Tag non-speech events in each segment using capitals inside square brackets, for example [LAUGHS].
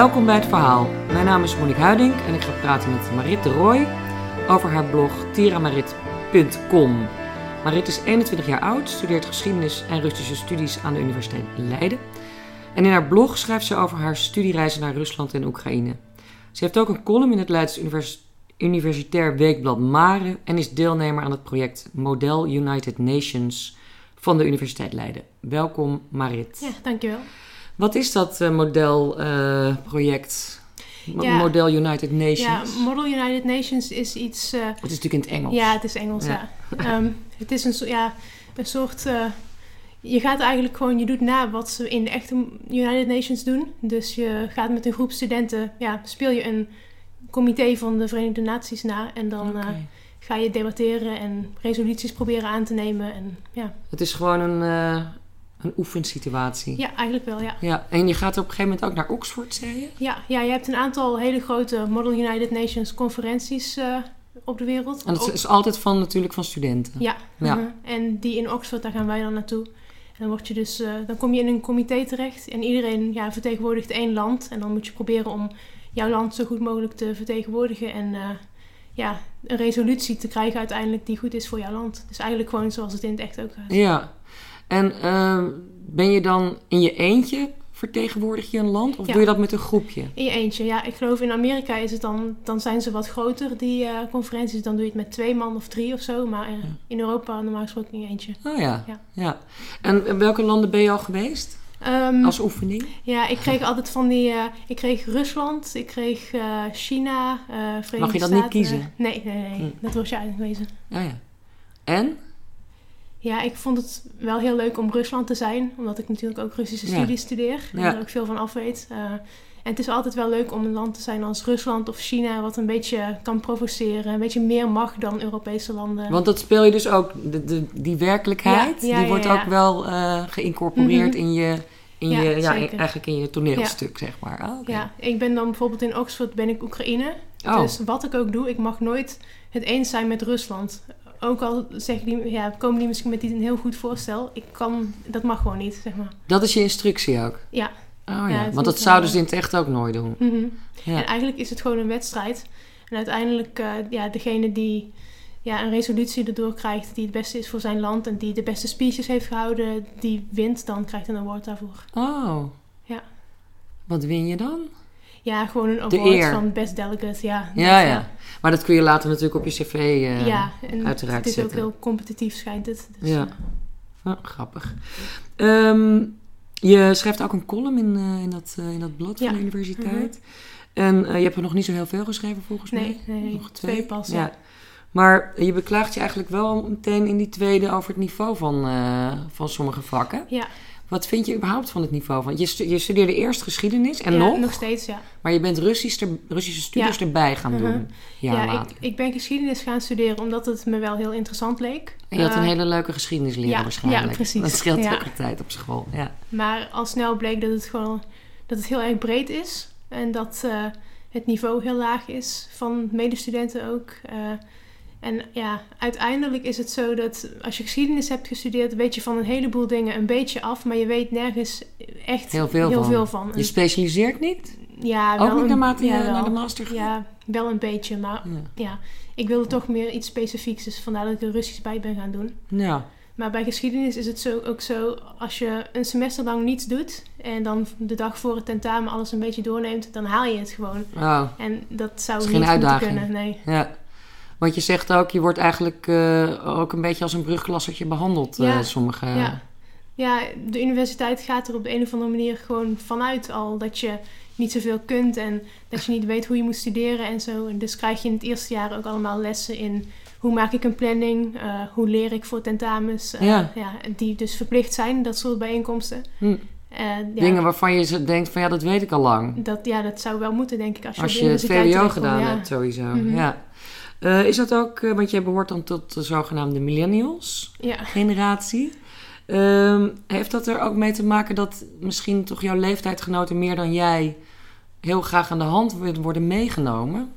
Welkom bij het verhaal. Mijn naam is Monique Huiding en ik ga praten met Marit de Roy over haar blog tiramarit.com. Marit is 21 jaar oud, studeert geschiedenis en Russische studies aan de Universiteit Leiden. En in haar blog schrijft ze over haar studiereizen naar Rusland en Oekraïne. Ze heeft ook een column in het Leids Univers Universitair Weekblad Mare en is deelnemer aan het project Model United Nations van de Universiteit Leiden. Welkom Marit. Ja, dankjewel. Wat is dat uh, modelproject? Uh, Ja. Model United Nations? Ja, Model United Nations is iets... eh, Het is natuurlijk in het Engels. ja, het is Engels, ja. Ehm, het is een, ja, een soort... eh, je gaat eigenlijk gewoon... Je doet na wat ze in de echte United Nations doen. Dus je gaat met een groep studenten... Ja, speel je een comité van de Verenigde Naties na. En dan eh, ga je debatteren en resoluties proberen aan te nemen. En ja, Het is gewoon een, eh een oefensituatie. ja eigenlijk wel, ja. Ja, En je gaat op een gegeven moment ook naar Oxford, zei je? Ja, ja, je hebt een aantal hele grote Model United Nations conferenties eh, op de wereld. En dat is altijd van, natuurlijk van studenten. Ja, Ja. mhm. en die in Oxford, daar gaan wij dan naartoe. En dan, word je dus, eh, dan kom je in een comité terecht en iedereen ja, vertegenwoordigt één land. En dan moet je proberen om jouw land zo goed mogelijk te vertegenwoordigen. En eh, ja, een resolutie te krijgen uiteindelijk die goed is voor jouw land. Dus eigenlijk gewoon zoals het in het echt ook gaat. Ja. En ehm, ben je dan in je eentje vertegenwoordig je een land? Of Ja. doe je dat met een groepje? In je eentje, ja. Ik geloof in Amerika is het dan, dan zijn ze wat groter, die eh, conferenties. Dan doe je het met twee man of drie of zo. Maar eh, in Europa normaal gesproken in je eentje. Oh ja. Ja. ja. En in welke landen ben je al geweest? Ehm, Als oefening? Ja, ik kreeg altijd van die... eh, ik kreeg Rusland, ik kreeg eh, China, eh Verenigde Mag je dat Staten. niet kiezen? Nee, nee, nee. Hm. Dat was je uitgewezen. Ja, ja. En? Ja, ik vond het wel heel leuk om Rusland te zijn. Omdat ik natuurlijk ook Russische Ja. studies studeer. En Ja. er ook veel van af weet. Eh, en het is altijd wel leuk om een land te zijn als Rusland of China... wat een beetje kan provoceren. Een beetje meer mag dan Europese landen. Want dat speel je dus ook, de, de, die werkelijkheid, Ja, die wordt ook wel eh, geïncorporeerd Mhm. in je, in Ja, je ja, eigenlijk in je toneelstuk, zeg maar. Oh, oké. Ja, ik ben dan bijvoorbeeld in Oxford ben ik Oekraïne. Oh, Dus wat ik ook doe, ik mag nooit het eens zijn met Rusland. Ook al zeggen die, ja, komen die misschien met een heel goed voorstel. Ik kan, dat mag gewoon niet, zeg maar. dat is je instructie ook? Ja. Oh Ja, want dat zouden wel- ze in het echt ook nooit doen. Mhm. Ja. En eigenlijk is het gewoon een wedstrijd. En uiteindelijk, eh, ja, degene die ja, een resolutie erdoor krijgt die het beste is voor zijn land en die de beste speeches heeft gehouden, die wint, dan krijgt een award daarvoor. Oh. Ja. Wat win je dan? Ja, gewoon een De award van best delegate, ja. Ja, ja. Maar dat kun je later natuurlijk op je cv eh ja, en uiteraard het is ook heel competitief, schijnt het. Dus, Ja. Oh, grappig. Ehm, je schrijft ook een column in, eh, in, dat, eh, in dat blad Ja. van de universiteit. En eh, je hebt er nog niet zo heel veel geschreven volgens mij. nee, nee, nee, Nog twee pas. Ja. Maar je beklaagt je eigenlijk wel meteen in die tweede over het niveau van, van sommige vakken. Ja. Wat vind je überhaupt van het niveau van? Je, je studeerde eerst geschiedenis en Ja, nog, nog steeds, ja. maar je bent Russisch er, Russische studies erbij gaan doen. Mhm. Jaar ja, ik, ik ben geschiedenis gaan studeren omdat het me wel heel interessant leek. En je had een Eh, hele leuke geschiedenisleraar waarschijnlijk. ja, precies. [LAUGHS] Dat scheelt ook altijd op school. Ja. Maar al snel bleek dat het gewoon dat het heel erg breed is. En dat eh, het niveau heel laag is van medestudenten ook. En ja, uiteindelijk is het zo dat als je geschiedenis hebt gestudeerd, weet je van een heleboel dingen een beetje af, maar je weet nergens echt Heel veel van. veel van. Je specialiseert niet? ja, ook niet naarmate je ja, naar wel. de master gaat? Ja, wel een beetje, maar Ja. ja, ik wilde toch meer iets specifieks, dus vandaar dat ik er Russisch bij ben gaan doen. Ja. Maar bij geschiedenis is het zo, ook zo, als je een semester lang niets doet en dan de dag voor het tentamen alles een beetje doorneemt, dan haal je het gewoon. Oh, En dat zou niet uitdaging. kunnen, nee. ja. Want je zegt ook, je wordt eigenlijk eh, ook een beetje als een brugklassertje behandeld. eh, Ja. sommige... Ja. ja, de universiteit gaat er op de een of andere manier gewoon vanuit al dat je niet zoveel kunt en dat je niet weet hoe je moet studeren en zo. En dus krijg je in het eerste jaar ook allemaal lessen in hoe maak ik een planning, eh, hoe leer ik voor tentamens. eh, Ja. die dus verplicht zijn, dat soort bijeenkomsten. Hm. Ja, Dingen waarvan je denkt van ja, dat weet ik al lang. Dat, ja, dat zou wel moeten, denk ik, als je, Als je VWO gedaan ja. hebt sowieso. Mhm. Ja. Eh, is dat ook, eh, want jij behoort dan tot de zogenaamde millennials Ja. generatie. Ehm, heeft dat er ook mee te maken dat misschien toch jouw leeftijdgenoten meer dan jij heel graag aan de hand willen worden meegenomen?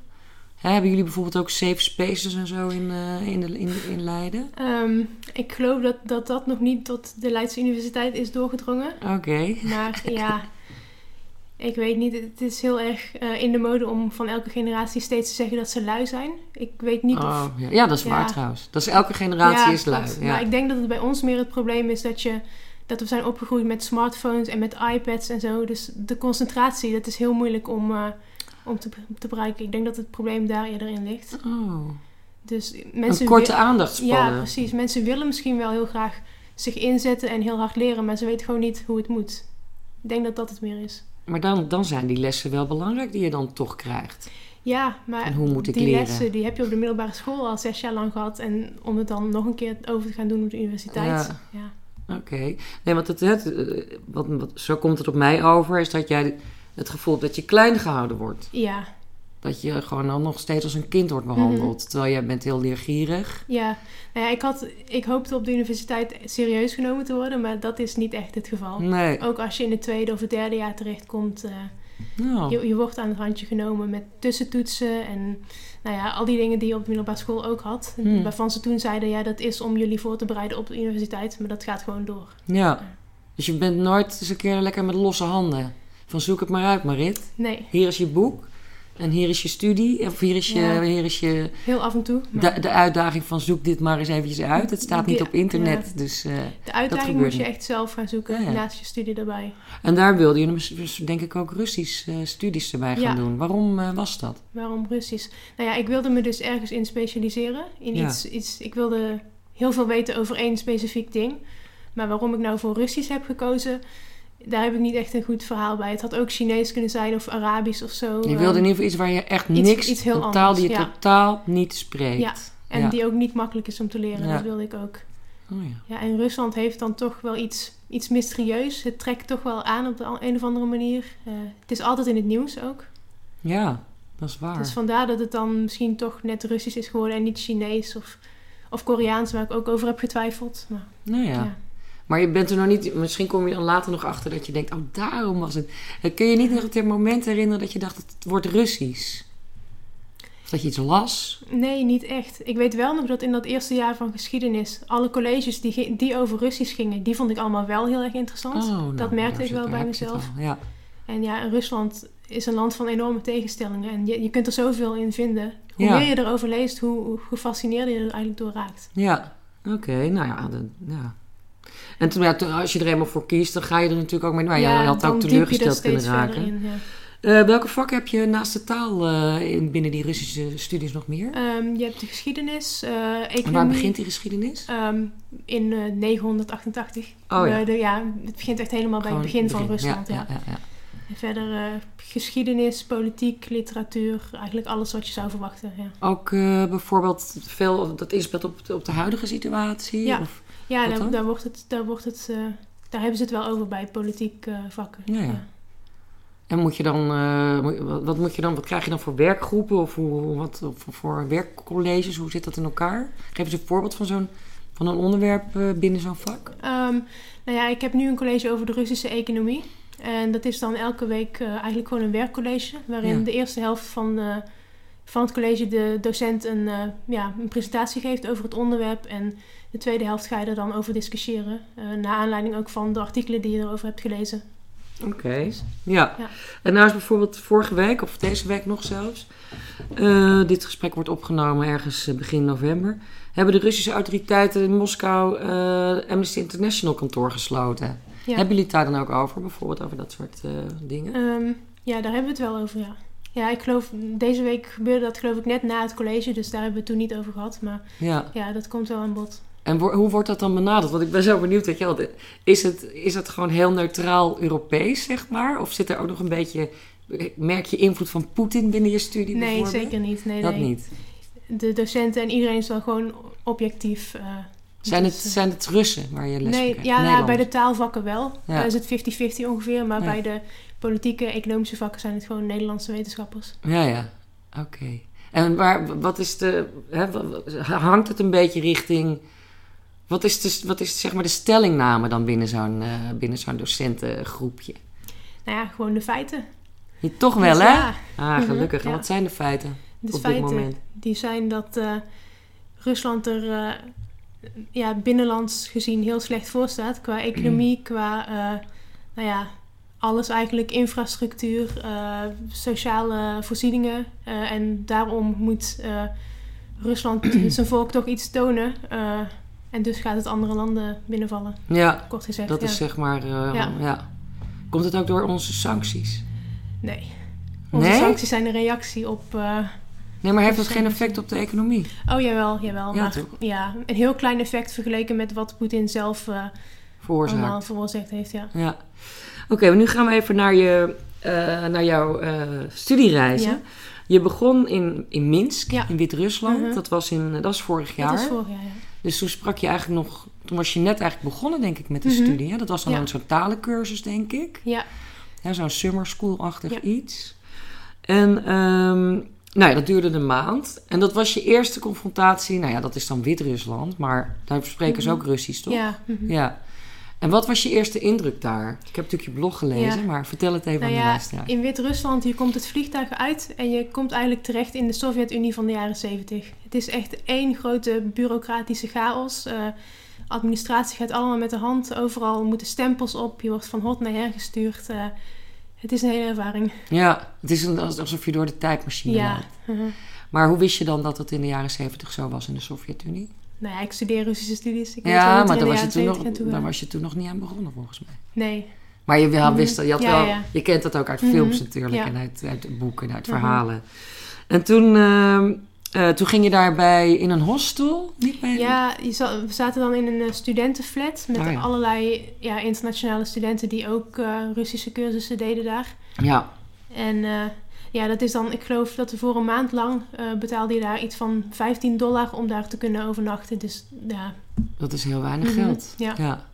Hè, hebben jullie bijvoorbeeld ook safe spaces en zo in, eh, in, de, in, in Leiden? Ehm, ik geloof dat, dat dat nog niet tot de Leidse Universiteit is doorgedrongen. Oké. Maar ja, [LAUGHS] Ik weet niet, het is heel erg eh, in de mode om van elke generatie steeds te zeggen dat ze lui zijn. Ik weet niet of... Oh, ja. ja, dat is Ja. waar trouwens. Dat is elke generatie is lui. Maar ik denk dat het bij ons meer het probleem is dat, je, dat we zijn opgegroeid met smartphones en met iPads en zo. Dus de concentratie, dat is heel moeilijk om, eh, om te, te bereiken. Ik denk dat het probleem daar eerder in ligt. Oh, Dus een mensen korte wi- aandachtspannen. Ja, precies. Mensen willen misschien wel heel graag zich inzetten en heel hard leren, maar ze weten gewoon niet hoe het moet. Ik denk dat dat het meer is. Maar dan, dan zijn die lessen wel belangrijk die je dan toch krijgt. Ja, maar En hoe moet ik die leren? lessen die heb je op de middelbare school al zes jaar lang gehad. En om het dan nog een keer over te gaan doen op de universiteit. Ja. Ja. Oké. Nee, want het, het, eh, wat, wat, zo komt het op mij over, is dat jij het gevoel hebt dat je klein gehouden wordt. Ja, Dat je gewoon dan nog steeds als een kind wordt behandeld. Mhm. Terwijl jij bent heel leergierig. ja. Nou ja ik, had, ik hoopte op de universiteit serieus genomen te worden, maar dat is niet echt het geval. Nee. Ook als je in het tweede of het derde jaar terechtkomt, Nou, je, je wordt aan het handje genomen met tussentoetsen en nou ja, al die dingen die je op de middelbare school ook had. Hmm. Waarvan ze toen zeiden, ja, dat is om jullie voor te bereiden op de universiteit, maar dat gaat gewoon door. ja. Dus je bent nooit eens een keer lekker met losse handen. Van zoek het maar uit, Marit. Nee, Hier is je boek. En hier is je studie. Of hier is je, Ja. hier is je heel af en toe. Maar de, de uitdaging van zoek dit maar eens eventjes uit. Het staat niet Die- op internet. Dus, eh, de uitdaging moet je niet. echt zelf gaan zoeken Ja, naast je studie erbij. en daar wilde je dus- dus denk ik ook Russisch eh, studies erbij gaan doen. Waarom eh, was dat? Waarom Russisch? Nou ja, ik wilde me dus ergens in specialiseren. In iets, iets, ik wilde heel veel weten over één specifiek ding. Maar waarom ik nou voor Russisch heb gekozen, daar heb ik niet echt een goed verhaal bij. Het had ook Chinees kunnen zijn of Arabisch of zo. Je Ehm, wilde in ieder geval iets waar je echt niks, iets heel een taal anders, die je ja. totaal niet spreekt. Ja. En Ja. die ook niet makkelijk is om te leren. Dat wilde ik ook. Oh, ja. Ja, en Rusland heeft dan toch wel iets, iets mysterieus. Het trekt toch wel aan op de een of andere manier. Eh, het is altijd in het nieuws ook. ja, dat is waar. Dus vandaar dat het dan misschien toch net Russisch is geworden en niet Chinees of, of Koreaans, waar ik ook over heb getwijfeld. Maar, nou ja. Maar je bent er nog niet... Misschien kom je dan later nog achter dat je denkt... Oh, daarom was het... Eh, Kun je niet nog het moment herinneren dat je dacht... Het wordt Russisch? Of dat je iets las? Nee, niet echt. Ik weet wel nog dat in dat eerste jaar van geschiedenis alle colleges die, die over Russisch gingen, die vond ik allemaal wel heel erg interessant. Oh, nou, dat merkte daar ik wel bij mezelf. Ja. En ja, Rusland is een land van enorme tegenstellingen en je, je kunt er zoveel in vinden. Hoe Ja. meer je erover leest, hoe, hoe gefascineerder je er eigenlijk door raakt. Ja, oké. nou ja, dan- ja. En toen, ja, toen- als je er eenmaal voor kiest, dan ga je er natuurlijk ook mee... Nou, ja, je had ook teleurgesteld kunnen raken. in. Eh, welke vakken heb je naast de taal eh, in, binnen die Russische studies nog meer? Ehm, je hebt de geschiedenis, eh economie. en waar begint die geschiedenis? Ehm, in eh, 988. Oh ja. Eh, de, ja. Het begint echt helemaal bij het begin van Rusland. Ja, Ja, ja. En verder eh, geschiedenis, politiek, literatuur. Eigenlijk alles wat je zou verwachten. Ja, Ook eh, bijvoorbeeld veel dat inspeelt op, op de huidige situatie? Ja. Of, ja daar, wordt het, daar, wordt het, eh, daar hebben ze het wel over bij politiek eh, vakken. Ja, ja. en moet je dan, eh, wat, moet je dan, wat krijg je dan voor werkgroepen of hoe, wat, of voor werkcolleges? Hoe zit dat in elkaar? Geef eens een voorbeeld van zo'n van een onderwerp binnen zo'n vak. Ehm, nou ja, ik heb nu een college over de Russische economie. En dat is dan elke week eigenlijk gewoon een werkcollege. Waarin Ja. de eerste helft van, van het college de docent een, eh, ja, een presentatie geeft over het onderwerp. En de tweede helft ga je er dan over discussiëren. eh naar aanleiding ook van de artikelen die je erover hebt gelezen. Oké, ja. Ja. En nou is bijvoorbeeld vorige week, of deze week nog zelfs, eh, dit gesprek wordt opgenomen ergens begin november, hebben de Russische autoriteiten in Moskou Amnesty International kantoor gesloten. Ja. Hebben jullie het daar dan ook over, bijvoorbeeld over dat soort dingen? Ehm, ja, daar hebben we het wel over, ja. Ja, ik geloof, deze week gebeurde dat geloof ik net na het college, dus daar hebben we het toen niet over gehad. Maar Ja. ja, dat komt wel aan bod. En wo- hoe wordt dat dan benaderd? Want ik ben zo benieuwd, weet je wel, is het, is het gewoon heel neutraal Europees, zeg maar? Of zit er ook nog een beetje, merk je invloed van Poetin binnen je studie Nee, zeker niet. Nee, Dat nee. niet. De docenten en iedereen is wel gewoon objectief. eh, Zijn het, dus, eh, zijn het Russen waar je les nee, ja, nou, bij de taalvakken wel. Ja. Is het 50-50 ongeveer. Maar Ja. bij de politieke, economische vakken zijn het gewoon Nederlandse wetenschappers. Ja, ja. Oké. En waar, wat is de... Hè, hangt het een beetje richting... Wat is, de, wat is zeg maar de stellingname dan binnen zo'n eh, binnen zo'n docentengroepje? Nou ja, gewoon de feiten. Ja, toch wel, Dus hè? Ja, Ah, gelukkig. En Ja. wat zijn de feiten de op dit moment? die zijn dat eh, Rusland er eh, ja, binnenlands gezien heel slecht voor staat. Qua economie, qua eh, nou ja, alles eigenlijk, infrastructuur, eh, sociale voorzieningen. Eh, en daarom moet eh, Rusland [CLEARS THROAT] zijn volk toch iets tonen. en dus gaat het andere landen binnenvallen, Ja, kort gezegd. dat ja. is zeg maar... Ja. ja. Komt het ook door onze sancties? Nee. Onze Nee? sancties zijn een reactie op... Nee, maar heeft dat geen effect op de economie? oh, jawel, jawel. Ja, maar toch? ja, een heel klein effect vergeleken met wat Poetin zelf veroorzaakt heeft, ja. Ja. Oké, maar nu gaan we even naar, je, eh, naar jouw eh, studiereizen. Ja. Je begon in, in Minsk, Ja. in Wit-Rusland. Mhm. Dat was in, dat was vorig jaar. Dat is vorig jaar, ja. Dus toen sprak je eigenlijk nog... Toen was je net eigenlijk begonnen, denk ik, met de Mhm. studie. Hè? Dat was dan een soort talencursus, denk ik. Ja, Ja, Zo'n summer school-achtig Ja. iets. En ehm, nou ja, dat duurde een maand. En dat was je eerste confrontatie. Nou ja, dat is dan Wit-Rusland. Maar daar spreken ze Mhm. ook Russisch, toch? ja. Ja. En wat was je eerste indruk daar? Ik heb natuurlijk je blog gelezen, Ja. maar vertel het even Nou aan de ja, luisteraar. in Wit-Rusland, hier komt het vliegtuig uit en je komt eigenlijk terecht in de Sovjet-Unie van de jaren 70. Het is echt één grote bureaucratische chaos. Eh, administratie gaat allemaal met de hand, overal moeten stempels op, je wordt van hot naar her gestuurd. Eh, het is een hele ervaring. Ja, het is een, alsof je door de tijdmachine Ja. mhm. Maar hoe wist je dan dat het in de jaren zeventig zo was in de Sovjet-Unie? Nou ja, ik studeer Russische studies. Ik Ja, maar daar was, je toen 70 nog, daar eh, was je toen nog niet aan begonnen, volgens mij. Nee. Maar je wel Mhm. wist dat, je, had Ja, wel, ja. je kent dat ook uit Mhm. films natuurlijk Ja. en uit, uit boeken en uit Mhm. verhalen. En toen, ehm, eh, toen ging je daarbij in een hostel? Niet bij Ja, je za- we zaten dan in een eh, studentenflat met Ah, allerlei ja, internationale studenten die ook eh, Russische cursussen deden daar. Ja, En eh, ja, dat is dan, ik geloof dat we voor een maand lang eh, betaalde je daar iets van 15 dollar om daar te kunnen overnachten. Dus ja. dat is heel weinig Mhm, geld. ja.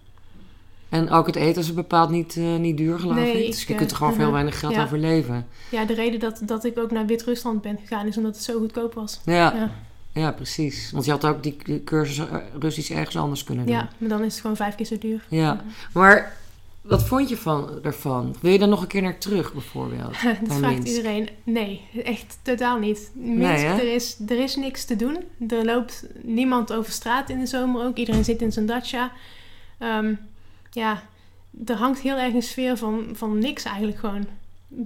En ook het eten is bepaald niet, eh, niet duur, geloof Nee, ik. Dus je kunt er eh, gewoon veel mhm. weinig geld Ja. aan verleven. ja, de reden dat, dat ik ook naar Wit-Rusland ben gegaan is omdat het zo goedkoop was. Ja, Ja, ja. precies. Want je had ook die cursus Russisch ergens anders kunnen doen. ja maar dan is het gewoon vijf keer zo duur. Ja. Mhm. Maar wat vond je van, ervan? Wil je daar nog een keer naar terug, bijvoorbeeld? [LAUGHS] dat vraagt Minsk? iedereen. Nee, echt totaal niet. Minsk, Nee, er, is, er is niks te doen. Er loopt niemand over straat in de zomer ook. Iedereen zit in zijn dacha. Ehm, ja, er hangt heel erg een sfeer van, van niks eigenlijk gewoon.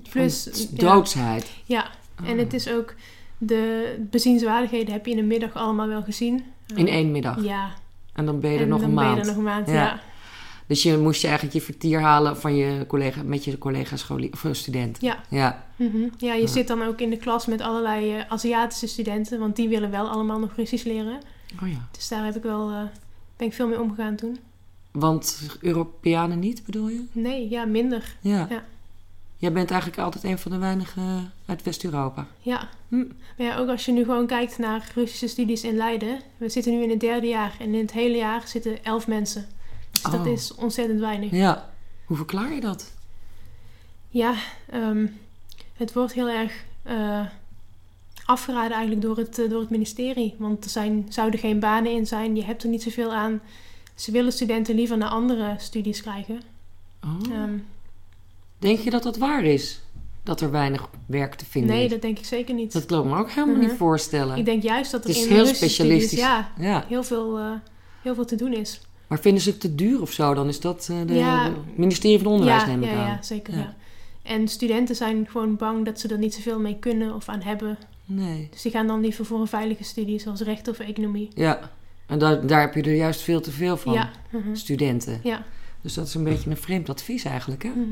Plus, Van doodsheid. ja, en Oh. het is ook... De bezienswaardigheden heb je in de middag allemaal wel gezien. In één middag. Ja, En dan ben je er en nog dan een ben je maand. er nog een maand, Ja. ja. Dus je moest je eigenlijk je vertier halen van je collega, met je collega of eh, student. Ja. Ja. Mhm. Ja, je Ja. zit dan ook in de klas met allerlei eh, Aziatische studenten, want die willen wel allemaal nog Russisch leren. Oh ja. Dus daar heb ik wel, eh, ben ik veel mee omgegaan toen. Want Europeanen niet, bedoel je? Nee, ja, minder. Ja. Ja. Jij bent eigenlijk altijd een van de weinigen uit West-Europa. Ja. Hm. Maar ja, ook als je nu gewoon kijkt naar Russische studies in Leiden. We zitten nu in het derde jaar en in het hele jaar zitten elf mensen. Dus dat Oh. is ontzettend weinig. Ja. Hoe verklaar je dat? Ja, ehm, het wordt heel erg eh, afgeraden eigenlijk door het, eh, door het ministerie. Want er zijn, zouden geen banen in zijn, je hebt er niet zoveel aan. Ze willen studenten liever naar andere studies krijgen. Oh. Ehm, Denk je dat dat waar is? Dat er weinig werk te vinden nee, is? dat denk ik zeker niet. Dat kan ik me ook helemaal Mhm. niet voorstellen. Ik denk juist dat er Het is in heel specialistisch. Ja. heel veel, eh, heel veel te doen is. Maar vinden ze het te duur of zo? Dan is dat eh, de, Ja. de ministerie van Onderwijs, ja, neem ik ja, aan. ja, zeker. Ja. En studenten zijn gewoon bang dat ze er niet zoveel mee kunnen of aan hebben. Nee. Dus die gaan dan liever voor een veilige studie, zoals recht of economie. Ja. En daar, daar heb je er juist veel te veel van. Ja. mhm. Studenten. Ja. Dus dat is een beetje een vreemd advies eigenlijk, hè? mhm.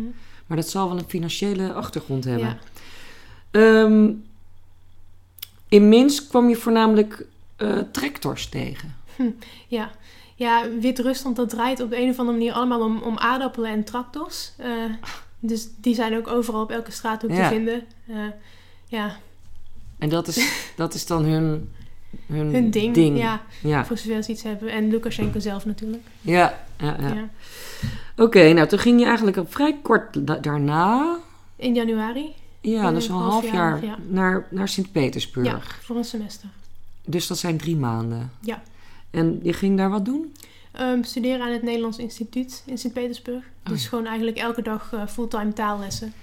Maar dat zal wel een financiële achtergrond hebben. Ja. Ehm, in Minsk kwam je voornamelijk eh tractors tegen. Ja, ja Wit-Rusland dat draait op de een of andere manier allemaal om, om aardappelen en tractors. Eh, dus die zijn ook overal op elke straathoek Ja. te vinden. Eh, ja, En dat is, [LAUGHS] dat is dan hun, hun, hun ding. ding. Ja, Ja, voor zover ze iets hebben. En Lukashenko zelf natuurlijk. ja, ja, ja. Ja. Oké, nou toen ging je eigenlijk al vrij kort da- daarna, In januari. ja, Een dus een half half jaar, jaar, ja. naar, naar Sint-Petersburg. Ja, voor een semester. Dus dat zijn drie maanden. Ja. En je ging daar wat doen? Ehm, studeren aan het Nederlands Instituut in Sint-Petersburg. Dus ja. gewoon eigenlijk elke dag eh, fulltime taallessen.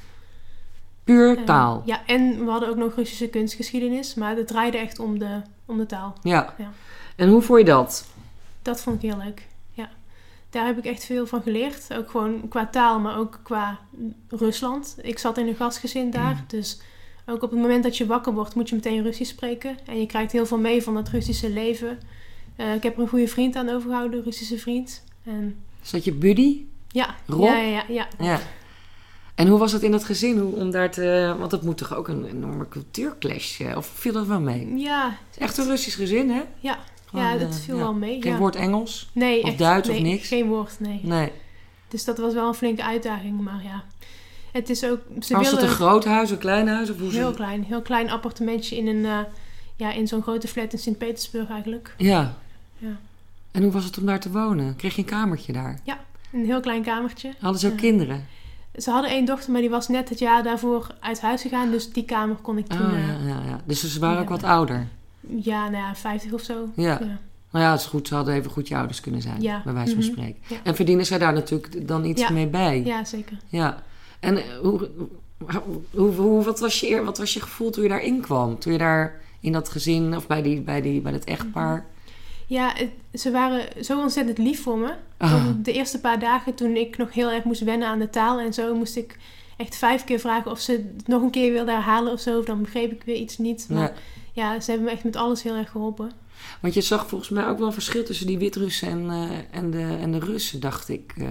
Puur Eh, taal. Ja, en we hadden ook nog Russische kunstgeschiedenis. Maar het draaide echt om de, om de taal. Ja. Ja. En hoe vond je dat? Dat vond ik heel leuk. Ja. daar heb ik echt veel van geleerd. Ook gewoon qua taal, maar ook qua Rusland. Ik zat in een gastgezin daar, Mm. dus ook op het moment dat je wakker wordt, moet je meteen Russisch spreken. En je krijgt heel veel mee van het Russische leven. Eh, ik heb er een goede vriend aan overgehouden, een Russische vriend. En Is dat je buddy? ja, Rob? ja, ja, ja, ja. En hoe was het in dat gezin hoe, om daar te... Want dat moet toch ook een enorme cultuurclash... eh, Of viel dat wel mee? Ja, echt een Russisch gezin, hè? ja, Gewoon, ja, dat eh, viel wel mee. Geen ja. woord Engels? Nee, of echt, Duits of niks? Geen woord, nee. Nee. Dus dat was wel een flinke uitdaging, maar ja. Het is ook, ze Was het een groot huis, een klein huis? Of hoe heel ze... klein, heel klein appartementje in een, ja, in zo'n grote flat in Sint-Petersburg eigenlijk. Ja. Ja. En hoe was het om daar te wonen? Kreeg je een kamertje daar? Een heel klein kamertje. Hadden ze ook Ja. kinderen? Ze hadden één dochter, maar die was net het jaar daarvoor uit huis gegaan. Dus die kamer kon ik toen... Oh, eh, ja, ja, ja. Dus ze waren ja. ook wat ouder? ja, nou ja, 50 of zo. Ja. Ja. Nou ja, het is goed. Ze hadden even goed je ouders kunnen zijn. Ja. Bij wijze van Mhm. spreken. Ja. En verdienen zij daar natuurlijk dan iets Ja. mee bij? ja, zeker. Ja. En eh, hoe, hoe, hoe, wat, was je, eer- wat was je gevoel toen je daarin kwam? Toen je daar in dat gezin of bij, die, bij, die, bij dat echtpaar... Ja, het- ze waren zo ontzettend lief voor me. Ah, De eerste paar dagen toen ik nog heel erg moest wennen aan de taal en zo, moest ik echt vijf keer vragen of ze het nog een keer wilden herhalen of zo. Of dan begreep ik weer iets niet. Maar ja. ja, ze hebben me echt met alles heel erg geholpen. Want je zag volgens mij ook wel een verschil tussen die Wit-Russen en, eh, en, de, en de Russen, dacht ik. Eh,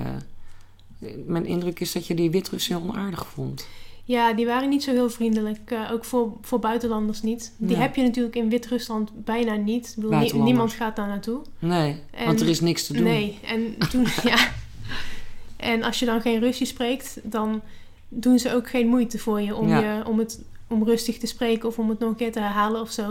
mijn indruk is dat je die Wit-Russen heel onaardig vond. Ja, die waren niet zo heel vriendelijk. eh, ook voor, voor buitenlanders niet. Die Ja. heb je natuurlijk in Wit-Rusland bijna niet. Ik bedoel, nie- niemand gaat daar naartoe. Nee, En- want er is niks te doen. Nee, en toen, [LAUGHS] ja. En als je dan geen Russisch spreekt, dan doen ze ook geen moeite voor je om, Ja. je, om, het, om rustig te spreken of om het nog een keer te herhalen of zo.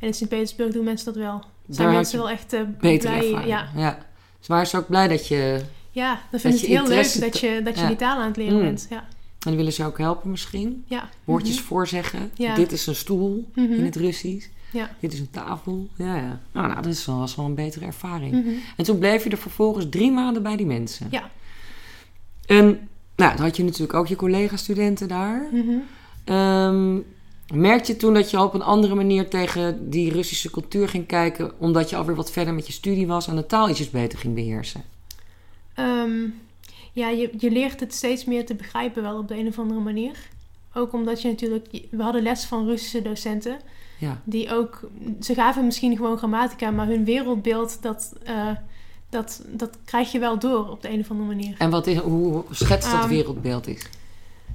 En in Sint-Petersburg doen mensen dat wel. Zijn Daar mensen wel echt eh, beter blij. Ja. ja. Dus waren ze ook blij dat je... ja, dan je ze het heel leuk dat je, dat je ja. die taal aan het leren Mm. bent. Ja. En willen ze ook helpen misschien. Ja. Woordjes Mhm. voorzeggen. Ja. Dit is een stoel Mhm. in het Russisch. Ja. Dit is een tafel. Ja, ja. Nou, nou dat is wel, was wel een betere ervaring. Mhm. En toen bleef je er vervolgens drie maanden bij die mensen. Ja. En nou, dan had je natuurlijk ook je collega-studenten daar. Ehm merkte je toen dat je op een andere manier tegen die Russische cultuur ging kijken... omdat je alweer wat verder met je studie was... en de taal ietsjes beter ging beheersen? Ehm, ja, je, je leert het steeds meer te begrijpen wel op de een of andere manier. Ook omdat je natuurlijk... We hadden les van Russische docenten. Ja. Die ook... Ze gaven misschien gewoon grammatica, maar hun wereldbeeld... Dat, eh, dat, dat krijg je wel door op de een of andere manier. En wat is, hoe schetst dat Ehm, wereldbeeld is?